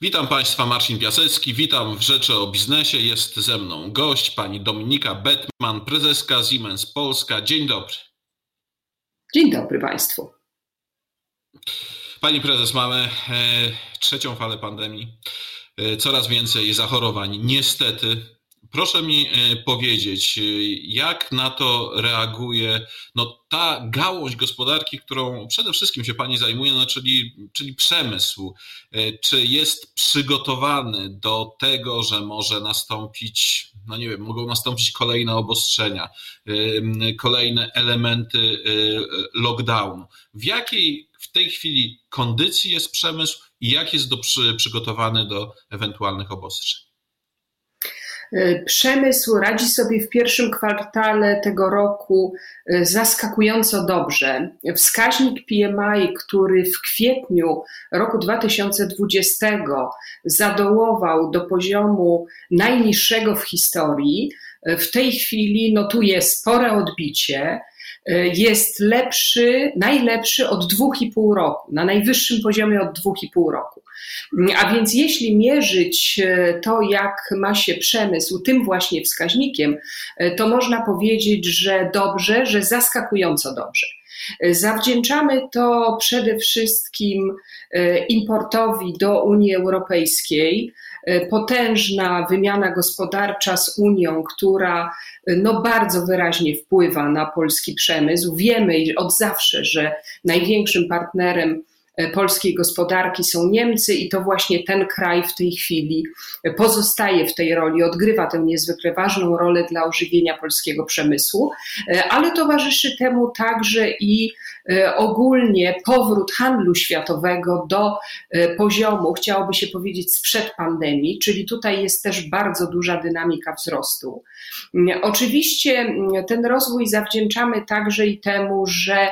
Witam Państwa, Marcin Piasecki, witam w Rzeczy o Biznesie. Jest ze mną gość, pani Dominika Betman, prezeska Siemens Polska. Dzień dobry. Dzień dobry Państwu. Pani prezes, mamy e, trzecią falę pandemii. E, coraz więcej zachorowań, niestety. Proszę mi e, powiedzieć, jak na to reaguje no, ta gałąź gospodarki, którą przede wszystkim się Pani zajmuje, no, czyli, czyli przemysł. Czy jest przygotowany do tego, że może nastąpić, no nie wiem, mogą nastąpić kolejne obostrzenia, kolejne elementy lockdownu? W jakiej w tej chwili kondycji jest przemysł i jak jest do, przy, przygotowany do ewentualnych obostrzeń? E, przemysł radzi sobie w pierwszym kwartale tego roku e, zaskakująco dobrze. Wskaźnik PMI, który w kwietniu roku 2020 zadołował do poziomu najniższego w historii, e, w tej chwili notuje spore odbicie. E, jest lepszy, najlepszy od dwóch i pół roku, na najwyższym poziomie od dwóch i pół roku. A więc jeśli mierzyć e, to, jak ma się przemysł tym właśnie wskaźnikiem, e, to można powiedzieć, że dobrze, że zaskakująco dobrze. Zawdzięczamy to przede wszystkim importowi do Unii Europejskiej, potężna wymiana gospodarcza z Unią, która e, no bardzo wyraźnie wpływa na polski przemysł. Wiemy od zawsze, że największym partnerem E, polskiej gospodarki są Niemcy i to właśnie ten kraj w tej chwili pozostaje w tej roli, odgrywa tę niezwykle ważną rolę dla ożywienia polskiego przemysłu, e, ale towarzyszy temu także i e, ogólnie powrót handlu światowego do poziomu, chciałoby się powiedzieć, sprzed pandemii, czyli tutaj jest też bardzo duża dynamika wzrostu. Oczywiście ten rozwój zawdzięczamy także i temu, że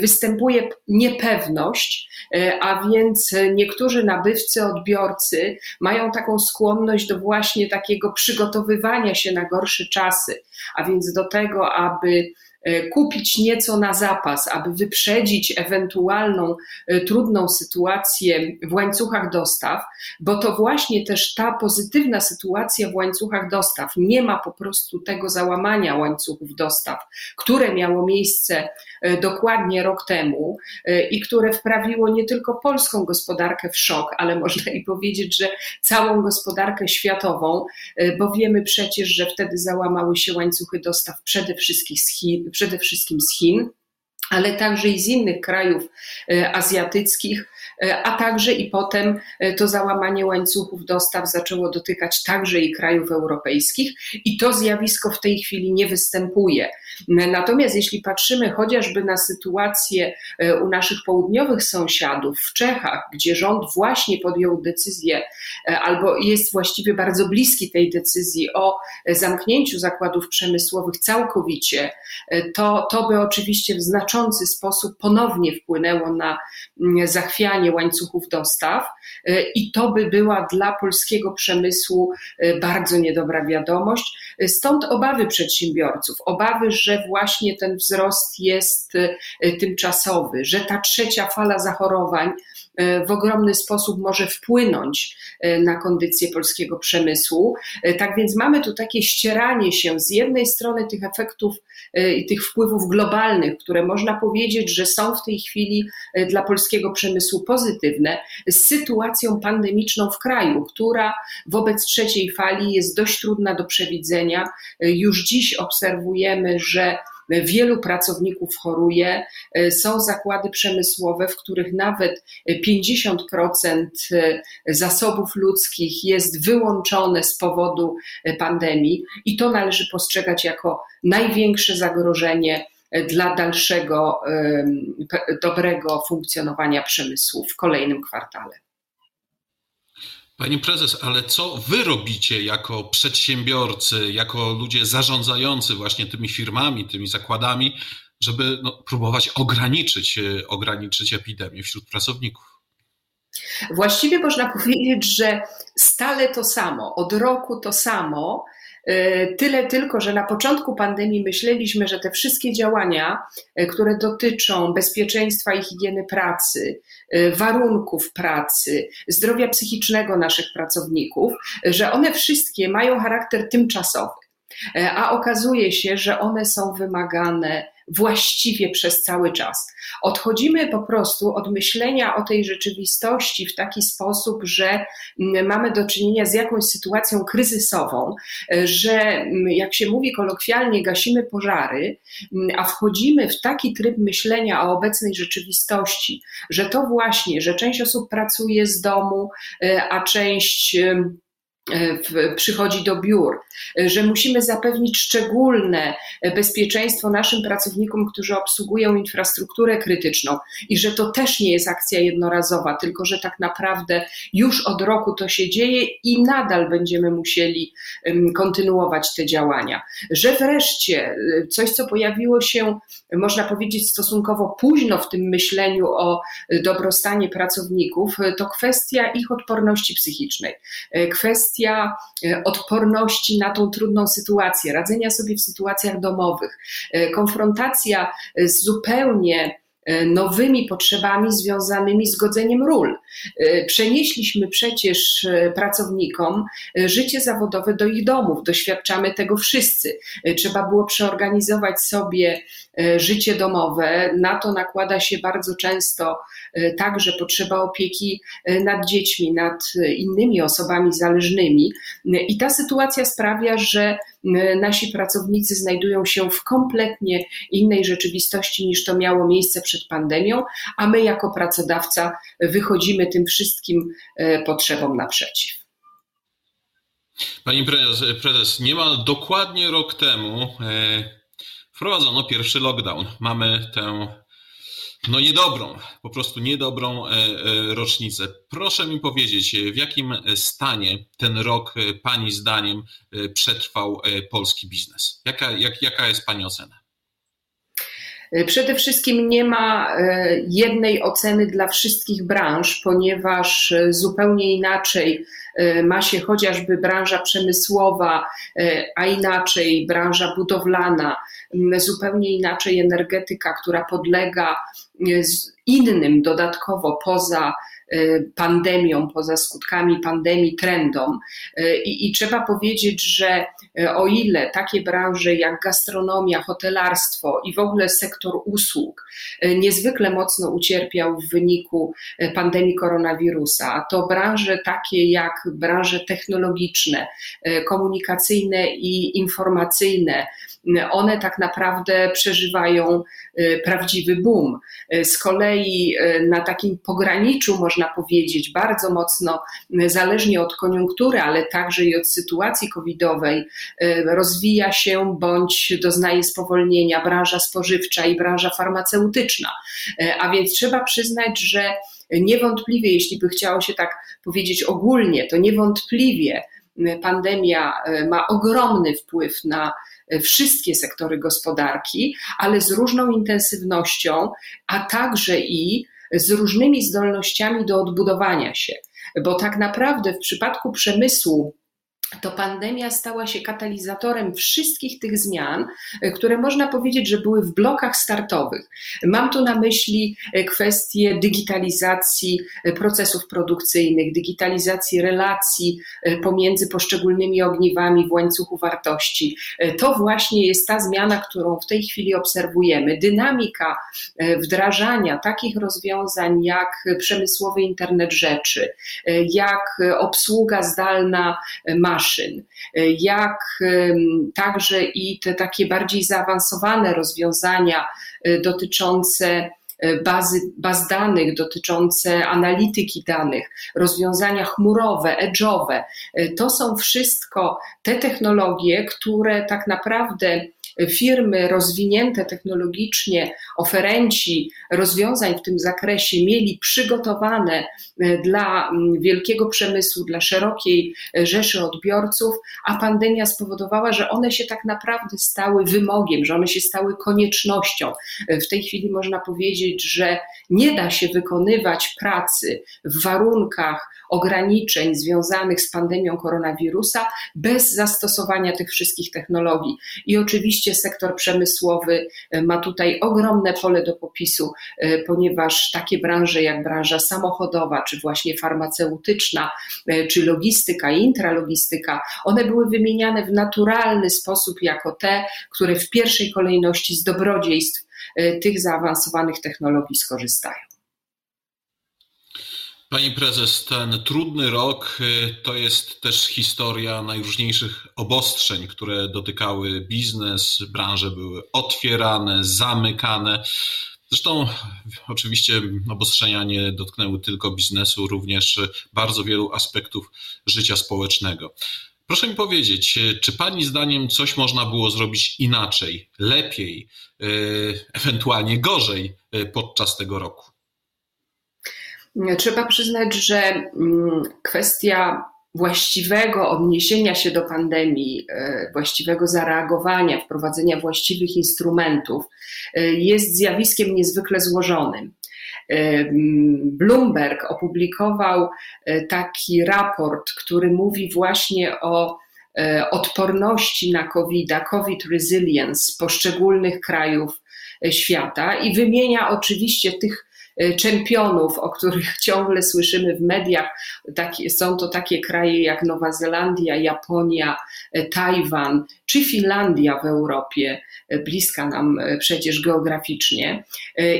występuje niepewność, E, a więc niektórzy nabywcy, odbiorcy mają taką skłonność do właśnie takiego przygotowywania się na gorsze czasy, a więc do tego, aby E, kupić nieco na zapas, aby wyprzedzić ewentualną e, trudną sytuację w łańcuchach dostaw, bo to właśnie też ta pozytywna sytuacja w łańcuchach dostaw, nie ma po prostu tego załamania łańcuchów dostaw, które miało miejsce e, dokładnie rok temu i które wprawiło nie tylko polską gospodarkę w szok, ale można i powiedzieć, że całą gospodarkę światową, bo wiemy przecież, że wtedy załamały się łańcuchy dostaw przede wszystkim z Chin, przede wszystkim z Chin, ale także i z innych krajów e, azjatyckich, e, a także i potem e, to załamanie łańcuchów dostaw zaczęło dotykać także i krajów europejskich i to zjawisko w tej chwili nie występuje. Natomiast jeśli patrzymy chociażby na sytuację u naszych południowych sąsiadów w Czechach, gdzie rząd właśnie podjął decyzję albo jest właściwie bardzo bliski tej decyzji o zamknięciu zakładów przemysłowych całkowicie, to, to by oczywiście w znaczący sposób ponownie wpłynęło na mm, zachwianie łańcuchów dostaw e, i to by była dla polskiego przemysłu e, bardzo niedobra wiadomość. E, stąd obawy przedsiębiorców, obawy, że właśnie ten wzrost jest tymczasowy, że ta trzecia fala zachorowań w ogromny sposób może wpłynąć na kondycję polskiego przemysłu. Tak więc mamy tu takie ścieranie się z jednej strony tych efektów i tych wpływów globalnych, które można można powiedzieć, że są w tej chwili e, dla polskiego przemysłu pozytywne, z sytuacją pandemiczną w kraju, która wobec trzeciej fali jest dość trudna do przewidzenia. E, już dziś obserwujemy, że wielu pracowników choruje. E, są zakłady przemysłowe, w których nawet 50% zasobów ludzkich jest wyłączone z powodu pandemii, i to należy postrzegać jako największe zagrożenie dla dalszego dobrego funkcjonowania przemysłu w kolejnym kwartale. Pani prezes, ale co wy robicie jako przedsiębiorcy, jako ludzie zarządzający właśnie tymi firmami, tymi zakładami, żeby no, próbować ograniczyć, e, ograniczyć epidemię wśród pracowników? Właściwie można powiedzieć, że stale to samo, od roku to samo. Tyle tylko, że na początku pandemii myśleliśmy, że te wszystkie działania, które dotyczą bezpieczeństwa i higieny pracy, warunków pracy, zdrowia psychicznego naszych pracowników, że one wszystkie mają charakter tymczasowy. A okazuje się, że one są wymagane właściwie przez cały czas. Odchodzimy po prostu od myślenia o tej rzeczywistości w taki sposób, że mm, mamy do czynienia z jakąś sytuacją kryzysową, że mm, jak się mówi kolokwialnie, gasimy pożary, mm, a wchodzimy w taki tryb myślenia o obecnej rzeczywistości, że to właśnie, że część osób pracuje z domu, e, a część w, przychodzi do biur, że musimy zapewnić szczególne bezpieczeństwo naszym pracownikom, którzy obsługują infrastrukturę krytyczną i że to też nie jest akcja jednorazowa, tylko że tak naprawdę już od roku to się dzieje i nadal będziemy musieli kontynuować te działania. Że wreszcie coś, co pojawiło się, można powiedzieć, stosunkowo późno w tym myśleniu o dobrostanie pracowników, to kwestia ich odporności psychicznej. Kwestia kwestia e, odporności na tą trudną sytuację, radzenia sobie w sytuacjach domowych, e, konfrontacja z zupełnie e, nowymi potrzebami związanymi z godzeniem ról. Przenieśliśmy przecież pracownikom życie zawodowe do ich domów, doświadczamy tego wszyscy. Trzeba było przeorganizować sobie E, życie domowe. Na to nakłada się bardzo często e, także potrzeba opieki e, nad dziećmi, nad innymi osobami zależnymi. I ta sytuacja sprawia, że nasi pracownicy znajdują się w kompletnie innej rzeczywistości niż to miało miejsce przed pandemią, a my jako pracodawca wychodzimy tym wszystkim potrzebom naprzeciw. Pani prezes, prezes niemal dokładnie rok temu wprowadzono pierwszy lockdown. Mamy tę no niedobrą, po prostu niedobrą e, e, rocznicę. Proszę mi powiedzieć, w jakim stanie ten rok e, Pani zdaniem przetrwał polski biznes? Jaka, jak, jaka jest Pani ocena? Przede wszystkim nie ma jednej oceny dla wszystkich branż, ponieważ zupełnie inaczej ma się chociażby branża przemysłowa, a inaczej branża budowlana, zupełnie inaczej energetyka, która podlega innym dodatkowo poza e, pandemią, poza skutkami pandemii, trendom. E, I, I, trzeba powiedzieć, że e, o ile takie branże jak gastronomia, hotelarstwo i w ogóle sektor usług niezwykle mocno ucierpiał w wyniku pandemii koronawirusa, to branże takie jak branże technologiczne, komunikacyjne i informacyjne, one tak naprawdę przeżywają y, prawdziwy boom. Y, z kolei y, na takim pograniczu, można powiedzieć, bardzo mocno, zależnie od koniunktury, ale także i od sytuacji covidowej, rozwija się bądź doznaje spowolnienia branża spożywcza i branża farmaceutyczna. A więc trzeba przyznać, że niewątpliwie, jeśli by chciało się tak powiedzieć ogólnie, to niewątpliwie pandemia ma ogromny wpływ na wszystkie sektory gospodarki, ale z różną intensywnością, a także i z różnymi zdolnościami do odbudowania się. Bo tak naprawdę w przypadku przemysłu to pandemia stała się katalizatorem wszystkich tych zmian, e, które można powiedzieć, że były w blokach startowych. Mam tu na myśli e, kwestię digitalizacji e, procesów produkcyjnych, digitalizacji relacji pomiędzy poszczególnymi ogniwami w łańcuchu wartości. To właśnie jest ta zmiana, którą w tej chwili obserwujemy. Dynamika wdrażania takich rozwiązań jak przemysłowy internet rzeczy, jak obsługa zdalna maszyn, maszyn, jak także i te takie bardziej zaawansowane rozwiązania e, dotyczące e, bazy, baz danych, dotyczące analityki danych, rozwiązania chmurowe, edge'owe. E, to są wszystko te technologie, które tak naprawdę firmy rozwinięte technologicznie, oferenci rozwiązań w tym zakresie mieli przygotowane dla wielkiego przemysłu, dla szerokiej rzeszy odbiorców, a pandemia spowodowała, że one się tak naprawdę stały wymogiem, że one się stały koniecznością. W tej chwili można powiedzieć, że nie da się wykonywać pracy w warunkach ograniczeń związanych z pandemią koronawirusa bez zastosowania tych wszystkich technologii. I oczywiście sektor przemysłowy e, ma tutaj ogromne pole do popisu, e, ponieważ takie branże jak branża samochodowa, czy właśnie farmaceutyczna, e, czy logistyka, intralogistyka, one były wymieniane w naturalny sposób jako te, które w pierwszej kolejności z dobrodziejstw tych zaawansowanych technologii skorzystają. Pani prezes, ten trudny rok y, to jest też historia najróżniejszych obostrzeń, które dotykały biznes, branże były otwierane, zamykane. Zresztą oczywiście obostrzenia nie dotknęły tylko biznesu, również bardzo wielu aspektów życia społecznego. Proszę mi powiedzieć, czy Pani zdaniem coś można było zrobić inaczej, lepiej, y, ewentualnie gorzej y, podczas tego roku? Trzeba przyznać, że mm, kwestia właściwego odniesienia się do pandemii, e, właściwego zareagowania, wprowadzenia właściwych instrumentów e, jest zjawiskiem niezwykle złożonym. E, mm, Bloomberg opublikował taki raport, który mówi właśnie o odporności na COVID, COVID resilience poszczególnych krajów świata i wymienia oczywiście tych czempionów, o których ciągle słyszymy w mediach. Są to takie kraje jak Nowa Zelandia, Japonia, y, Tajwan czy Finlandia w Europie, y, bliska nam przecież geograficznie.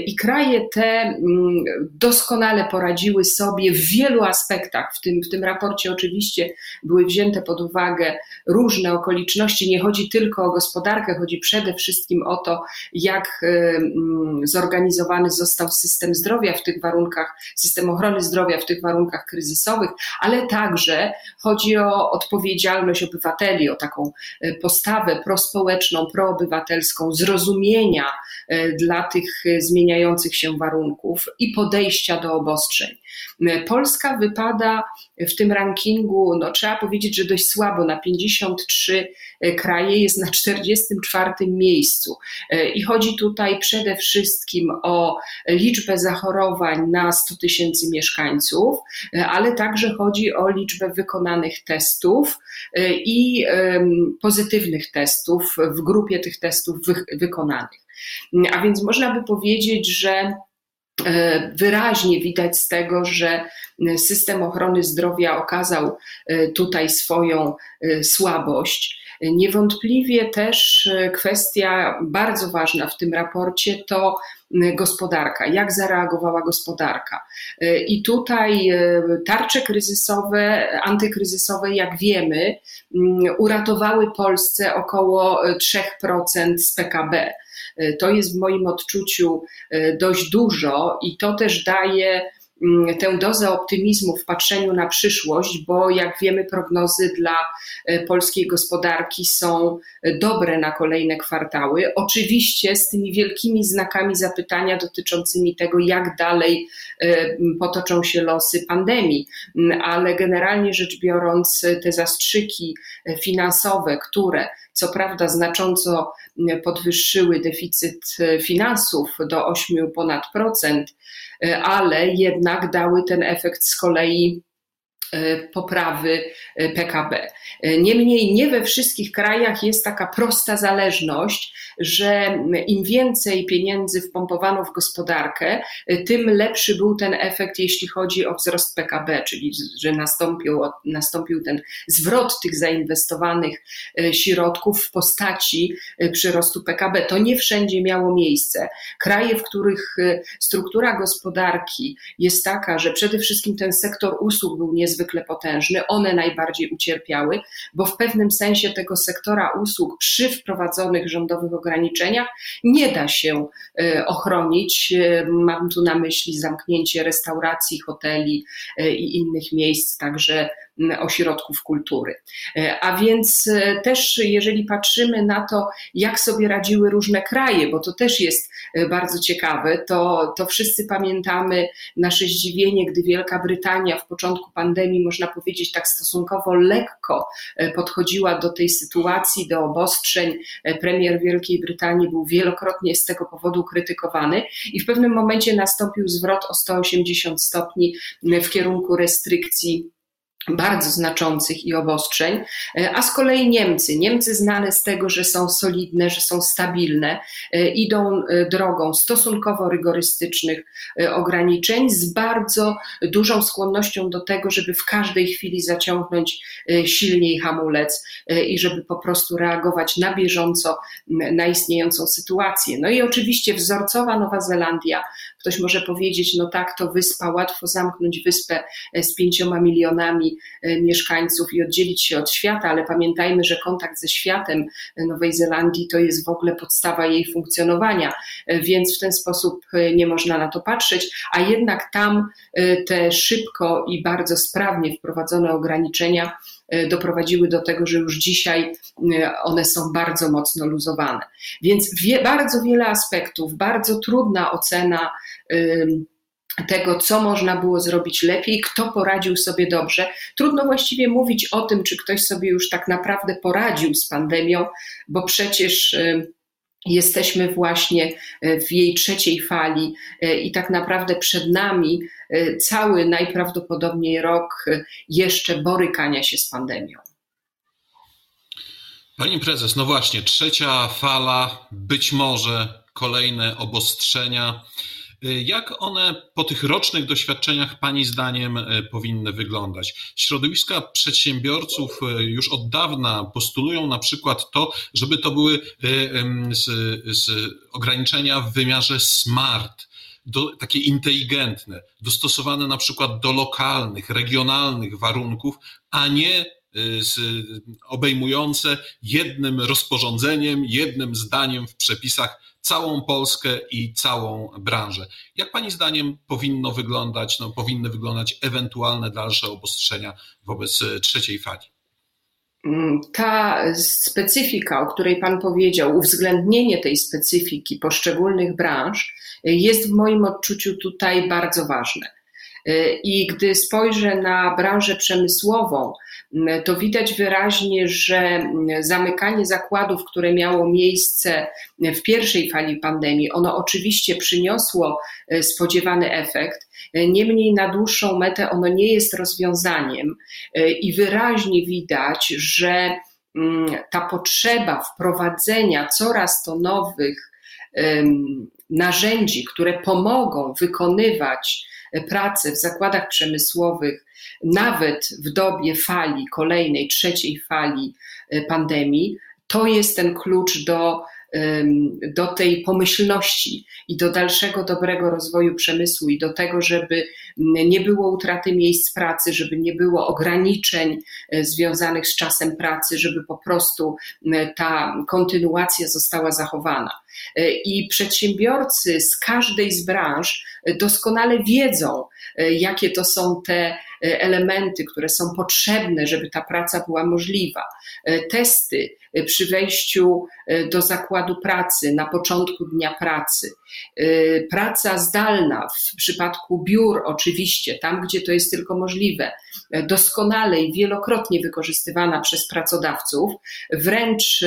I kraje te mm, doskonale poradziły sobie w wielu aspektach. W tym, w tym raporcie oczywiście były wzięte pod uwagę różne okoliczności. Nie chodzi tylko o gospodarkę, chodzi przede wszystkim o to, jak mm, zorganizowany został system zdrowia w tych warunkach, system ochrony zdrowia w tych warunkach kryzysowych, ale także chodzi o odpowiedzialność obywateli, o taką e, postawę prospołeczną, proobywatelską, zrozumienia e, dla tych e, zmieniających się warunków i podejścia do obostrzeń. Polska wypada w tym rankingu, no trzeba powiedzieć, że dość słabo, na 53 kraje jest na 44 miejscu. I chodzi tutaj przede wszystkim o liczbę zachorowań na 100 tysięcy mieszkańców, ale także chodzi o liczbę wykonanych testów i pozytywnych testów w grupie tych testów wykonanych. A więc można by powiedzieć, że wyraźnie widać z tego, że system ochrony zdrowia okazał e, tutaj swoją e, słabość. Niewątpliwie też kwestia bardzo ważna w tym raporcie to gospodarka, jak zareagowała gospodarka. I tutaj tarcze kryzysowe, antykryzysowe, jak wiemy, uratowały Polsce około 3% z PKB. To jest w moim odczuciu e, dość dużo i to też daje tę dozę optymizmu w patrzeniu na przyszłość, bo jak wiemy, prognozy dla e, polskiej gospodarki są dobre na kolejne kwartały. Oczywiście z tymi wielkimi znakami zapytania dotyczącymi tego, jak dalej potoczą się losy pandemii, mm, ale generalnie rzecz biorąc, te zastrzyki finansowe, które co prawda znacząco podwyższyły deficyt finansów do 8 ponad procent, ale jednak dały ten efekt z kolei poprawy e, PKB. E, niemniej nie we wszystkich krajach jest taka prosta zależność, że im więcej pieniędzy wpompowano w gospodarkę, tym lepszy był ten efekt, jeśli chodzi o wzrost PKB, czyli że nastąpił, nastąpił ten zwrot tych zainwestowanych środków w postaci przyrostu PKB. To nie wszędzie miało miejsce. Kraje, w których struktura gospodarki jest taka, że przede wszystkim ten sektor usług był niezwykle niezwykle potężny, one najbardziej ucierpiały, bo w pewnym sensie tego sektora usług przy wprowadzonych rządowych ograniczeniach nie da się e, ochronić. E, mam tu na myśli zamknięcie restauracji, hoteli e, i innych miejsc, także ośrodków kultury. A więc też, jeżeli patrzymy na to, jak sobie radziły różne kraje, bo to też jest bardzo ciekawe, to, to wszyscy pamiętamy nasze zdziwienie, gdy Wielka Brytania w początku pandemii, można powiedzieć, tak stosunkowo lekko podchodziła do tej sytuacji, do obostrzeń. Premier Wielkiej Brytanii był wielokrotnie z tego powodu krytykowany i w pewnym momencie nastąpił zwrot o 180 stopni w kierunku restrykcji bardzo znaczących i obostrzeń, e, a z kolei Niemcy, Niemcy znane z tego, że są solidne, że są stabilne, e, idą e, drogą stosunkowo rygorystycznych ograniczeń z bardzo dużą skłonnością do tego, żeby w każdej chwili zaciągnąć silniej hamulec i żeby po prostu reagować na bieżąco na istniejącą sytuację. No i oczywiście wzorcowa Nowa Zelandia, ktoś może powiedzieć, no tak, to wyspa, łatwo zamknąć wyspę z pięcioma milionami E, mieszkańców i oddzielić się od świata, ale pamiętajmy, że kontakt ze światem Nowej Zelandii to jest w ogóle podstawa jej funkcjonowania, e, więc w ten sposób e, nie można na to patrzeć, a jednak tam te szybko i bardzo sprawnie wprowadzone ograniczenia doprowadziły do tego, że już dzisiaj one są bardzo mocno luzowane. Więc wie, bardzo wiele aspektów, bardzo trudna ocena tego, co można było zrobić lepiej, kto poradził sobie dobrze. Trudno właściwie mówić o tym, czy ktoś sobie już tak naprawdę poradził z pandemią, bo przecież jesteśmy właśnie y, w jej trzeciej fali y, i tak naprawdę przed nami cały najprawdopodobniej rok jeszcze borykania się z pandemią. Pani prezes, no właśnie, trzecia fala, być może kolejne obostrzenia. Jak one po tych rocznych doświadczeniach Pani zdaniem e, powinny wyglądać? Środowiska przedsiębiorców e, już od dawna postulują na przykład to, żeby to były e, z, z ograniczenia w wymiarze smart, do, takie inteligentne, dostosowane na przykład do lokalnych, regionalnych warunków, a nie z, obejmujące jednym rozporządzeniem, jednym zdaniem w przepisach całą Polskę i całą branżę. Jak Pani zdaniem powinno wyglądać, no, powinny wyglądać ewentualne dalsze obostrzenia wobec e, trzeciej fali? Mm, ta specyfika, o której Pan powiedział, uwzględnienie tej specyfiki poszczególnych branż e, jest w moim odczuciu tutaj bardzo ważne. E, I gdy spojrzę na branżę przemysłową, to widać wyraźnie, że zamykanie zakładów, które miało miejsce w pierwszej fali pandemii, ono oczywiście przyniosło spodziewany efekt, niemniej na dłuższą metę ono nie jest rozwiązaniem i wyraźnie widać, że mm, ta potrzeba wprowadzenia coraz to nowych narzędzi, które pomogą wykonywać pracę w zakładach przemysłowych, nawet w dobie fali kolejnej, trzeciej fali e, pandemii, to jest ten klucz do do tej pomyślności i do dalszego dobrego rozwoju przemysłu i do tego, żeby nie było utraty miejsc pracy, żeby nie było ograniczeń e, związanych z czasem pracy, żeby po prostu ta kontynuacja została zachowana. E, I przedsiębiorcy z każdej z branż doskonale wiedzą, e, jakie to są te elementy, które są potrzebne, żeby ta praca była możliwa. Testy przy wejściu do zakładu pracy, na początku dnia pracy, praca zdalna w przypadku biur, oczywiście, tam gdzie to jest tylko możliwe, doskonale i wielokrotnie wykorzystywana przez pracodawców, wręcz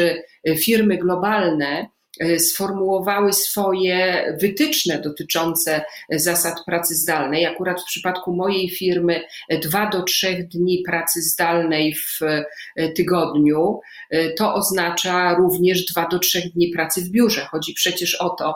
firmy globalne E, sformułowały swoje wytyczne dotyczące zasad pracy zdalnej. Akurat w przypadku mojej firmy dwa do trzech dni pracy zdalnej w e, tygodniu e, to oznacza również dwa do trzech dni pracy w biurze. Chodzi przecież o to,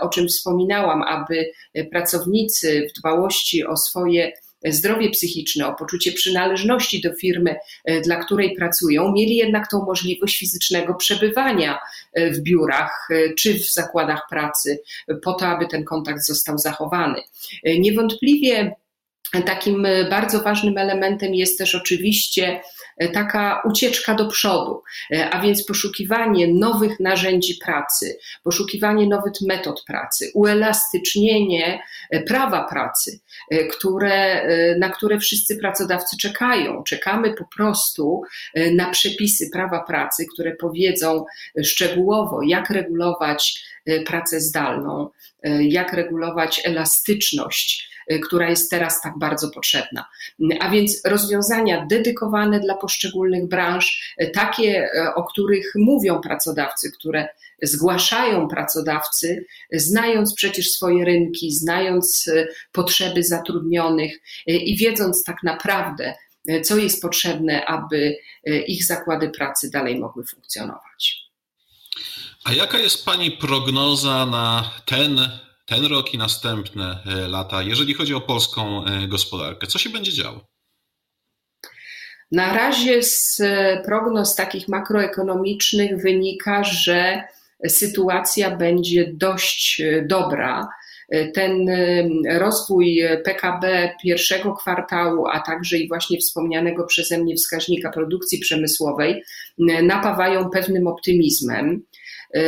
o czym wspominałam, aby pracownicy w dbałości o swoje zdrowie psychiczne, o poczucie przynależności do firmy, e, dla której pracują, mieli jednak tą możliwość fizycznego przebywania e, w biurach e, czy w zakładach pracy, po to, aby ten kontakt został zachowany. Niewątpliwie Takim bardzo ważnym elementem jest też oczywiście taka ucieczka do przodu, a więc poszukiwanie nowych narzędzi pracy, poszukiwanie nowych metod pracy, uelastycznienie prawa pracy, które, na które wszyscy pracodawcy czekają. Czekamy po prostu na przepisy prawa pracy, które powiedzą szczegółowo, jak regulować pracę zdalną, jak regulować elastyczność która jest teraz tak bardzo potrzebna. A więc rozwiązania dedykowane dla poszczególnych branż, y, takie, y, o których mówią pracodawcy, które zgłaszają pracodawcy, znając przecież swoje rynki, znając potrzeby zatrudnionych i wiedząc tak naprawdę, co jest potrzebne, aby ich zakłady pracy dalej mogły funkcjonować. A jaka jest Pani prognoza na ten ten rok i następne e, lata, jeżeli chodzi o polską e, gospodarkę? Co się będzie działo? Na razie z e, prognoz takich makroekonomicznych wynika, że sytuacja będzie dość dobra. Ten rozwój PKB pierwszego kwartału, a także i właśnie wspomnianego przeze mnie wskaźnika produkcji przemysłowej napawają pewnym optymizmem. E,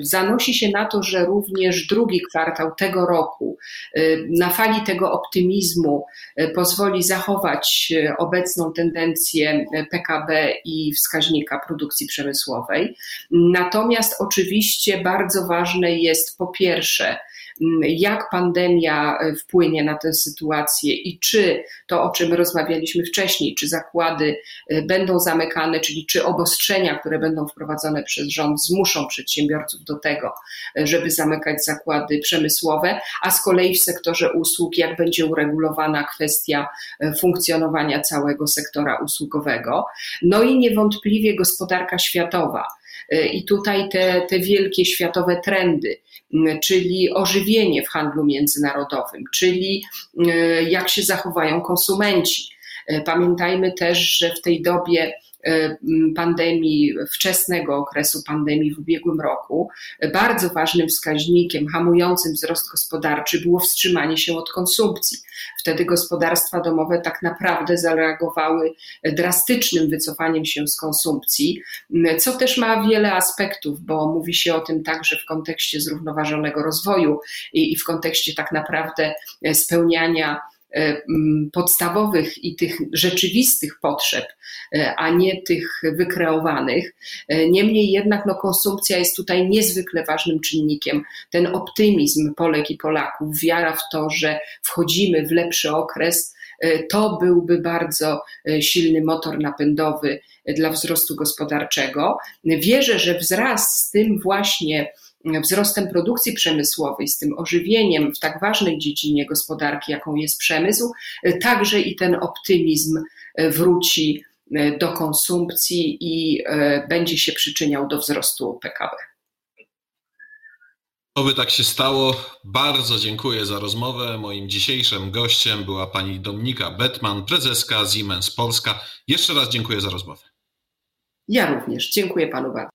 zanosi się na to, że również drugi kwartał tego roku e, na fali tego optymizmu e, pozwoli zachować obecną tendencję PKB i wskaźnika produkcji przemysłowej. Natomiast oczywiście bardzo ważne jest po pierwsze, jak pandemia e, wpłynie na tę sytuację i czy to, o czym rozmawialiśmy wcześniej, czy zakłady e, będą zamykane, czyli czy obostrzenia, które będą wprowadzone przez rząd, zmuszą przedsiębiorców do tego, e, żeby zamykać zakłady przemysłowe, a z kolei w sektorze usług, jak będzie uregulowana kwestia funkcjonowania całego sektora usługowego. No i niewątpliwie gospodarka światowa. I tutaj te, te wielkie światowe trendy, czyli ożywienie w handlu międzynarodowym, czyli e, jak się zachowają konsumenci. E, pamiętajmy też, że w tej dobie E, pandemii, wczesnego okresu pandemii w ubiegłym roku, bardzo ważnym wskaźnikiem hamującym wzrost gospodarczy było wstrzymanie się od konsumpcji. Wtedy gospodarstwa domowe tak naprawdę zareagowały drastycznym wycofaniem się z konsumpcji, co też ma wiele aspektów, bo mówi się o tym także w kontekście zrównoważonego rozwoju i w kontekście tak naprawdę spełniania E, podstawowych i tych rzeczywistych potrzeb, e, a nie tych wykreowanych. E, niemniej jednak no, konsumpcja jest tutaj niezwykle ważnym czynnikiem. Ten optymizm Polek i Polaków, wiara w to, że wchodzimy w lepszy okres, to byłby bardzo silny motor napędowy dla wzrostu gospodarczego. Wierzę, że wzrast z tym właśnie wzrostem produkcji przemysłowej, z tym ożywieniem w tak ważnej dziedzinie gospodarki, jaką jest przemysł, także i ten optymizm wróci do konsumpcji i będzie się przyczyniał do wzrostu PKB. Oby tak się stało. Bardzo dziękuję za rozmowę. Moim dzisiejszym gościem była pani Dominika Betman, prezeska Siemens Polska. Jeszcze raz dziękuję za rozmowę. Ja również. Dziękuję panu bardzo.